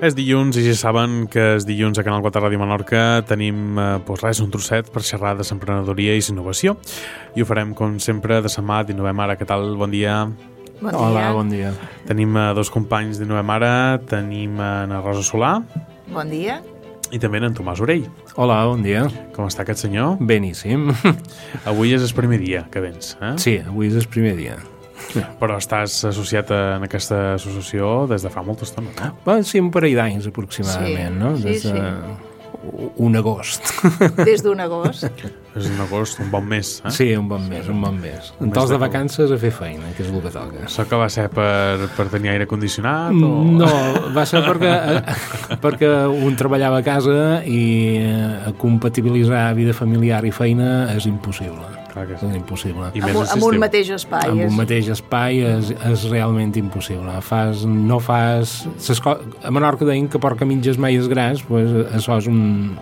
És dilluns i ja saben que és dilluns a Canal 4 Ràdio Menorca tenim eh, doncs res, un trosset per xerrar de emprenedoria i innovació i ho farem com sempre de Samat d'Innovem Ara. Què tal? Bon dia. Bon Hola, dia. bon dia. Tenim eh, dos companys d'Innovem Ara, tenim eh, na Rosa Solà Bon dia. i també en Tomàs Orell. Hola, bon dia. Com està aquest senyor? Beníssim. Avui és el primer dia que vens, eh? Sí, avui és el primer dia. Però estàs associat en aquesta associació des de fa molta estona, no? Va, sí, un parell d'anys aproximadament, Sí, no? sí, Des de un agost. Des d'un agost. És un agost, un bon mes, eh? Sí, un bon mes, un bon mes. Mes tos de vacances a fer feina, que és el que toca. Això que va ser per, per tenir aire condicionat o... No, va ser perquè, eh, perquè un treballava a casa i eh, compatibilitzar vida familiar i feina és impossible. Clar que És sí. impossible. I Amb, un- amb un mateix espai. amb és- un mateix espai és, és realment impossible. Fas, no fas... A Menorca deien que porca mitges mai és gras, pues, això és un,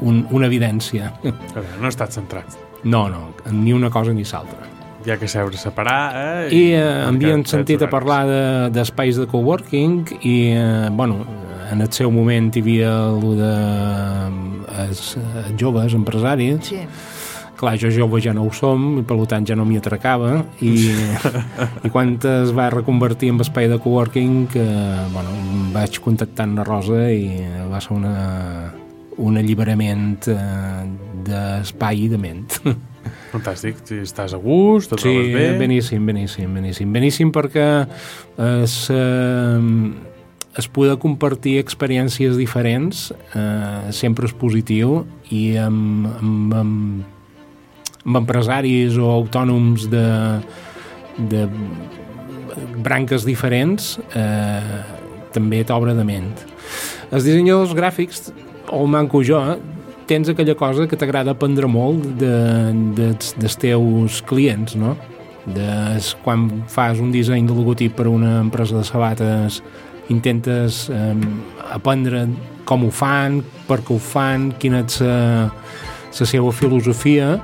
un, una evidència. A veure, no estat centrat. No, no, ni una cosa ni l'altra. Hi ha que saber separar, eh? I eh, havien sentit a parlar de- d'espais de, coworking i, eh, bueno, en el seu moment hi havia el de eh, els eh, joves empresaris Sí. Clar, jo jove ja no ho som i per tant ja no m'hi atracava i, i quan es va reconvertir en espai de coworking que, bueno, vaig contactar amb la Rosa i va ser una, un alliberament eh, d'espai i de ment. Fantàstic, si estàs a gust, te Sí, trobes bé... beníssim, beníssim, beníssim. Beníssim perquè es, eh, es poder compartir experiències diferents eh, sempre és positiu i amb, amb, amb, amb empresaris o autònoms de, de branques diferents eh, també t'obre de ment. Els dissenyadors gràfics, o manco jo, tens aquella cosa que t'agrada aprendre molt de, de, dels teus clients, no? De, quan fas un disseny de logotip per a una empresa de sabates intentes eh, aprendre com ho fan, per què ho fan, quina és la seva filosofia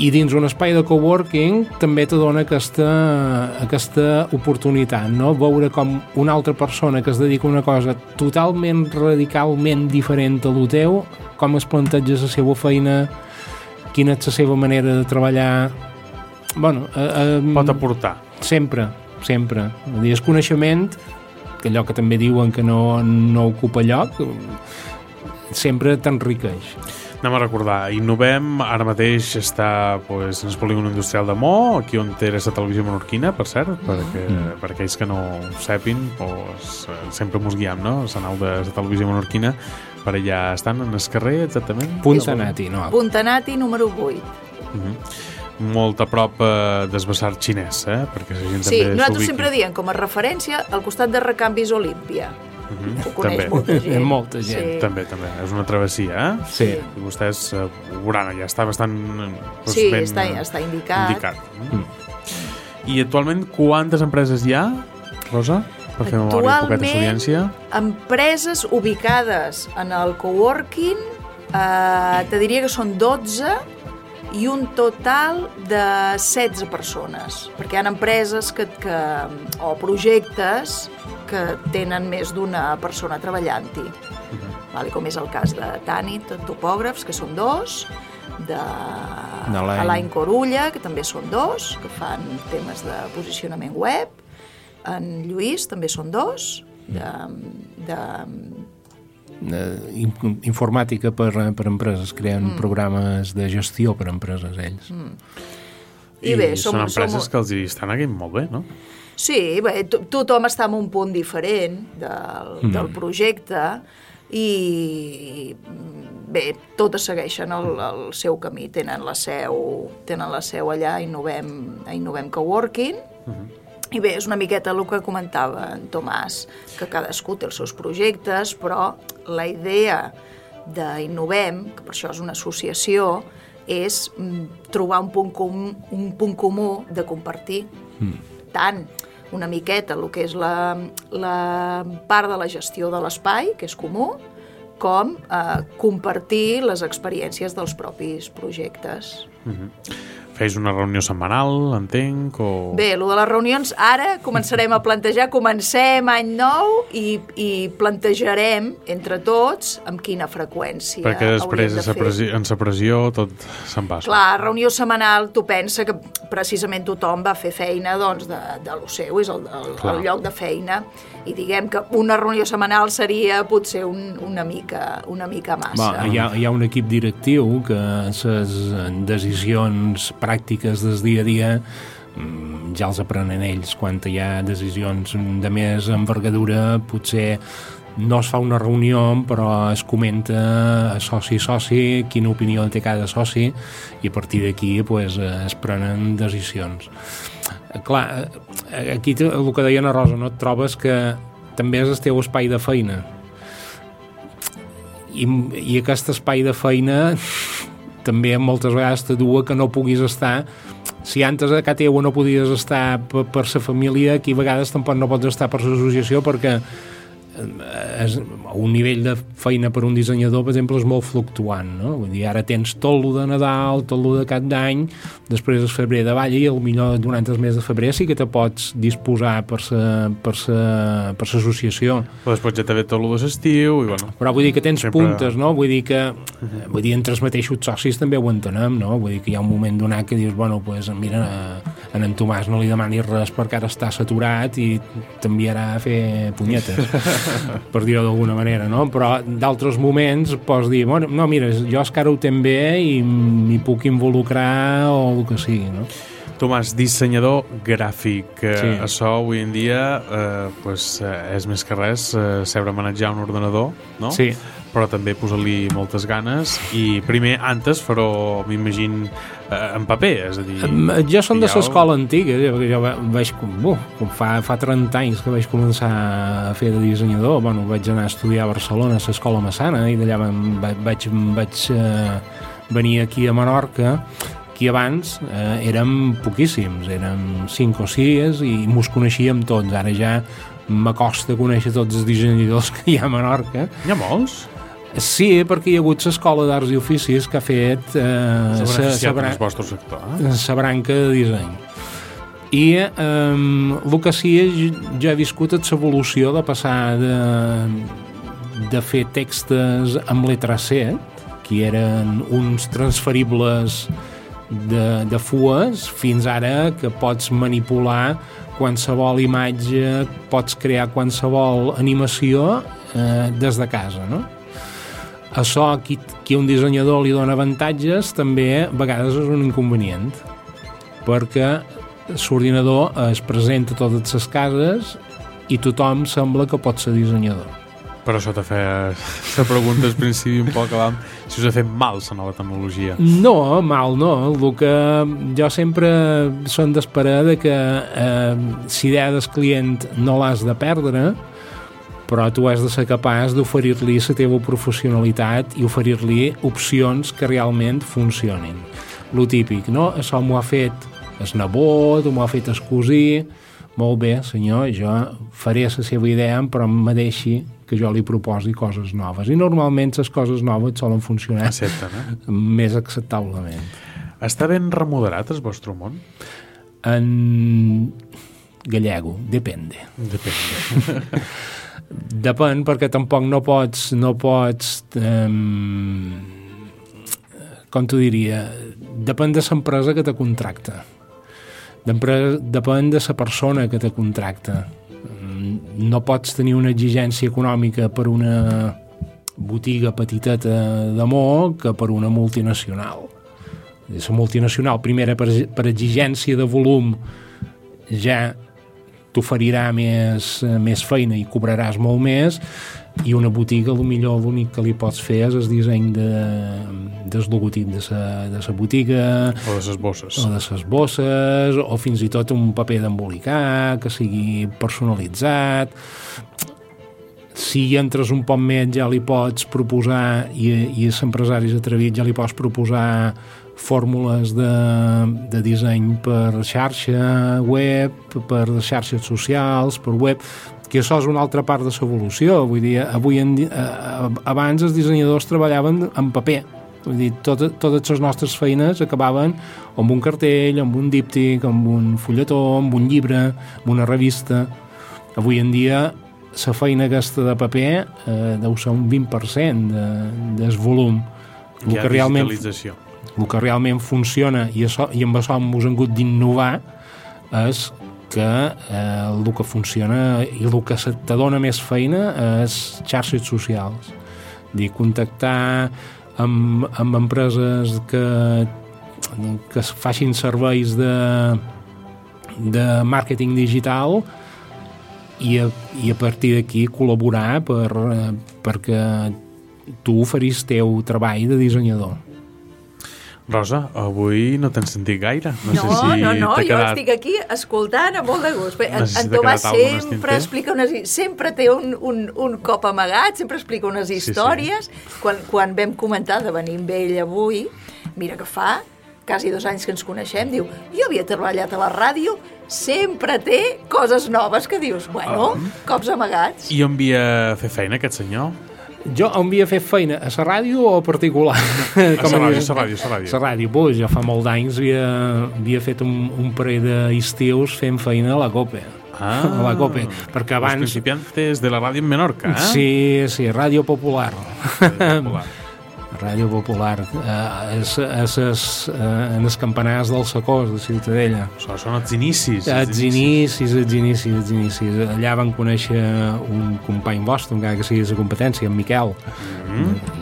i dins un espai de coworking també te dona aquesta, aquesta oportunitat, no? veure com una altra persona que es dedica a una cosa totalment, radicalment diferent a lo teu, com es planteja la seva feina, quina és la seva manera de treballar... Bueno, eh, eh, Pot aportar. sempre, sempre. Vull dir, el coneixement, que allò que també diuen que no, no ocupa lloc, sempre t'enriqueix. Anem a recordar, Innovem ara mateix està pues, en el polígon industrial de Mo, aquí on té la televisió menorquina, per cert, perquè, Mm. per aquells que no ho sapin, pues, sempre mos guiem, no? La nau de la televisió menorquina, per allà estan, en el carrer, exactament? Puntanati, no? Puntanati número 8. Mhm. Molt a prop eh, del vessar xinès, eh? Perquè la gent Sí, també nosaltres sempre diem com a referència al costat de Recanvis Olímpia. Mhm. Ho coneix També. molta gent. Molta gent, Sí. També, també. És una travessia, eh? Sí. I vostès eh, ho veuran, ja està bastant eh, doncs, Sí, ben, està, eh, està indicat. indicat. Mm. I actualment quantes empreses hi ha, Rosa? Per fer Actualment-. Empreses ubicades en el coworking, eh, te diria que són 12 i un total de 16 persones, perquè hi ha empreses que, que, o projectes que tenen més d'una persona treballant-hi. Vale, com és el cas de Tanit, topògrafs, que són dos, de. Alain Corulla, que també són dos, que fan temes de posicionament web, en Lluís també són dos, de, de Eh, in- informàtica per, per empreses, creen Mm. programes de gestió per empreses ells. I bé, són som- empreses som- que els hi estan anant molt bé, no? Sí, bé, to tothom està en un punt diferent del, mm. del projecte i bé, totes segueixen el, el seu camí, tenen la seu, tenen la seu allà a Innovem, a Innovem Coworking. I bé, és una miqueta el que comentava en Tomàs, que cadascú té els seus projectes, però la idea d'Innovem, que per això és una associació, és mm, trobar un punt, com, un punt comú de compartir. Tant una miqueta el que és la, la part de la gestió de l'espai, que és comú, com eh, compartir les experiències dels propis projectes. Feis una reunió setmanal, entenc, o... Bé, el de les reunions, ara començarem a plantejar, comencem any nou i, i plantejarem entre tots amb quina freqüència Perquè després hauríem de en sa pressió, en sa pressió tot se'n passa. Clar, reunió setmanal, tu pensa que precisament tothom va fer feina doncs, de, de lo seu, és el, el, Clar. el lloc de feina, i diguem que una reunió setmanal seria potser un, una, mica, una mica massa. Va, hi, ha, hi ha un equip directiu que les decisions pràctiques del dia a dia mm, ja els aprenen ells quan hi ha decisions de més envergadura. Potser no es fa una reunió però es comenta soci soci quina opinió té cada soci i a partir d'aquí pues, es prenen decisions. Clar, aquí el que deia la Rosa no? Et trobes que també és el teu espai de feina. I, i aquest espai de feina també moltes vegades te dua que no puguis estar. Si antes a casa teva no podies estar per, per sa família, aquí a vegades tampoc no pots estar per l'associació perquè és, un nivell de feina per un dissenyador, per exemple, és molt fluctuant, no? Vull dir, ara tens tot lo de Nadal, tot lo de cap d'any, després és febrer de balla i el millor durant el mes de febrer sí que te pots disposar per sa, per sa, per sa associació. Però després ja t'ha tot el de l'estiu i bueno... Però vull dir que tens Sempre- puntes, no? Vull dir que eh, vull dir, entre els mateixos socis també ho entenem, no? Vull dir que hi ha un moment donat que dius, bueno, pues, mira, a, a en Tomàs no li demanis res perquè ara està saturat i t'enviarà a fer punyetes, per dir-ho d'alguna manera, no? Però d'altres moments pots dir, bueno, no, mira, jo és que ara ho tenc bé i m'hi puc involucrar o el que sigui, no? Tomàs, dissenyador gràfic. Sí. Sí. Això avui en dia eh, pues, eh, és més que res eh, saber manejar un ordenador, no? Sí. Però també posar-li moltes ganes i primer, antes, farò, m'imagino, eh, en paper, és a dir... Jo som de l'escola antiga, eh, perquè jo va- vaig, uh, com fa, fa 30 anys que vaig començar a fer de dissenyador, bueno, vaig anar a estudiar a Barcelona, a l'escola Massana, i d'allà me'n va- vaig, vaig eh, venir aquí a Menorca, aquí abans eh, érem poquíssims, érem 5 o 6 i mos coneixíem tots, ara ja m'acosta conèixer tots els dissenyadors que hi ha a Menorca. N'hi ha molts? Sí, perquè hi ha hagut l'escola d'arts i oficis que ha fet eh, S'ha beneficiat vostre sector, eh? la branca de disseny. I eh, el que sí, és- jo he viscut l'evolució de passar de, de fer textos amb letra C, que eren uns transferibles de, de fues, fins ara que pots manipular qualsevol imatge, pots crear qualsevol animació eh, des de casa, no? Això, qui, qui un dissenyador li dona avantatges, també a vegades és un inconvenient, perquè l'ordinador es presenta a totes les cases i tothom sembla que pot ser dissenyador. Per això te feia la pregunta al principi un poc abans, si us ha fet mal la nova tecnologia. No, mal no. El que jo sempre són d'esperar de que eh, si idea del client no l'has de perdre, però tu has de ser capaç d'oferir-li la teva professionalitat i oferir-li opcions que realment funcionin. Lo típic, no? Això m'ho ha fet el nebot, m'ho ha fet el cosí... Molt bé, senyor, jo faré la seva idea, però me deixi que jo li proposi coses noves. I normalment les coses noves solen funcionar Accepten, eh? més acceptablement. Està ben remodelat el vostre món? En gallego, depende. Depèn. Depèn, perquè tampoc no pots, no pots um, com t'ho diria, depèn de l'empresa que te contracta. Depèn de la persona que te contracta. No pots tenir una exigència econòmica per una botiga petiteta d'amor que per una multinacional. La multinacional, primera, per, per exigència de volum, ja t'oferirà més, eh, més feina i cobraràs molt més i una botiga, millor l'únic que li pots fer és el disseny de, del logotip de sa, de sa botiga O de les bosses. o de ses bosses o fins i tot un paper d'embolicar que sigui personalitzat si hi entres un poc més ja li pots proposar i, i els empresaris atrevits ja li pots proposar fórmules de, de disseny per xarxa web, per xarxes socials, per web, que això és una altra part de l'evolució. Vull dir, avui en, di- eh, abans els dissenyadors treballaven en paper, Vull dir, tot, totes les nostres feines acabaven amb un cartell, amb un díptic, amb un fulletó, amb un llibre, amb una revista. Avui en dia la feina aquesta de paper eh, deu ser un 20% de, del volum. Hi ha realment, digitalització. El que realment funciona i, això, i amb això hem hagut d'innovar és que eh, el que funciona i el que te dona més feina és xarxes socials. Dir, contactar amb, amb empreses que, que facin serveis de, de màrqueting digital i a, i a partir d'aquí col·laborar per, eh, perquè tu oferis teu treball de dissenyador. Rosa, avui no t'han sentit gaire. No, No, sé si no, no, jo quedat... estic aquí escoltant amb molt de gust. Bé, No en, sé si en Tomàs sempre explica unes... Sempre té un, un, un cop amagat, sempre explica unes sí. històries. Quan, quan vam comentar de venir amb ell avui, mira que fa quasi dos anys que ens coneixem, diu, jo havia treballat a la ràdio, sempre té coses noves que dius, bueno, Ah. cops amagats. I on havia fer feina aquest senyor? Jo on havia fet feina? A la ràdio o a particular? A la ràdio, a la ràdio, a la ràdio. Ràdio, ja fa molt d'anys havia, havia fet un, un parell d'estius fent feina a la COPE. Ah, a la COPE, perquè abans... principiantes de la ràdio en Menorca, eh? Sí, sí, Ràdio Popular. Popular. Ràdio Popular. Eh, és, és, és, eh, en els campanars del Sacós, de Ciutadella. Això són els inicis. Els inicis, els inicis, els inicis. Allà van conèixer un company vostre, encara que sigui de competència, en Miquel. Mm. I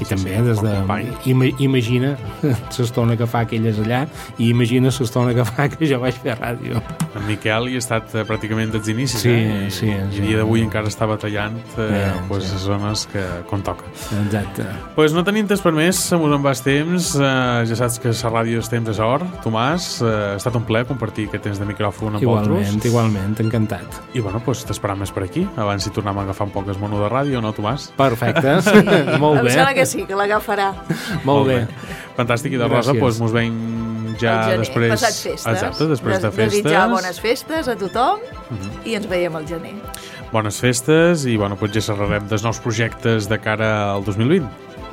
aquí Sí, també, sí, des de... Ima, imagina l'estona que fa aquelles allà i imagina l'estona que fa que jo vaig fer ràdio. En Miquel hi ha estat eh, pràcticament dels inicis, Sí, eh? I, sí, I sí. a dia d'avui encara està batallant eh, Eh, pues, sí. les zones que, on toca. Exacte. Pues no tenim temps per més, se mos en va el temps. Eh, ja saps que la ràdio és temps és or. Tomàs, eh, ha estat un plaer compartir aquest temps de micròfon amb Igualment, vosaltres. igualment, encantat. I bueno, pues, t'esperam més per aquí, abans si tornem a agafar un poc el mono de ràdio, no, Tomàs? Perfecte, molt em bé. sembla que sí, que l'agafarà. Molt bé. Fantàstic, i de Rosa, doncs mos veiem ja després... passat festes. Exacte, després de Des- festes. Mhm. Desitjar bones festes a tothom i ens veiem al gener. Bones festes i, bueno, ja xerrarem dels nous projectes de cara al 2020.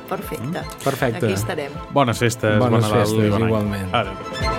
Perfecte. Perfecte. Aquí estarem. Bones festes, Bones bon Nadal festes, i bon any. igualment. Adéu.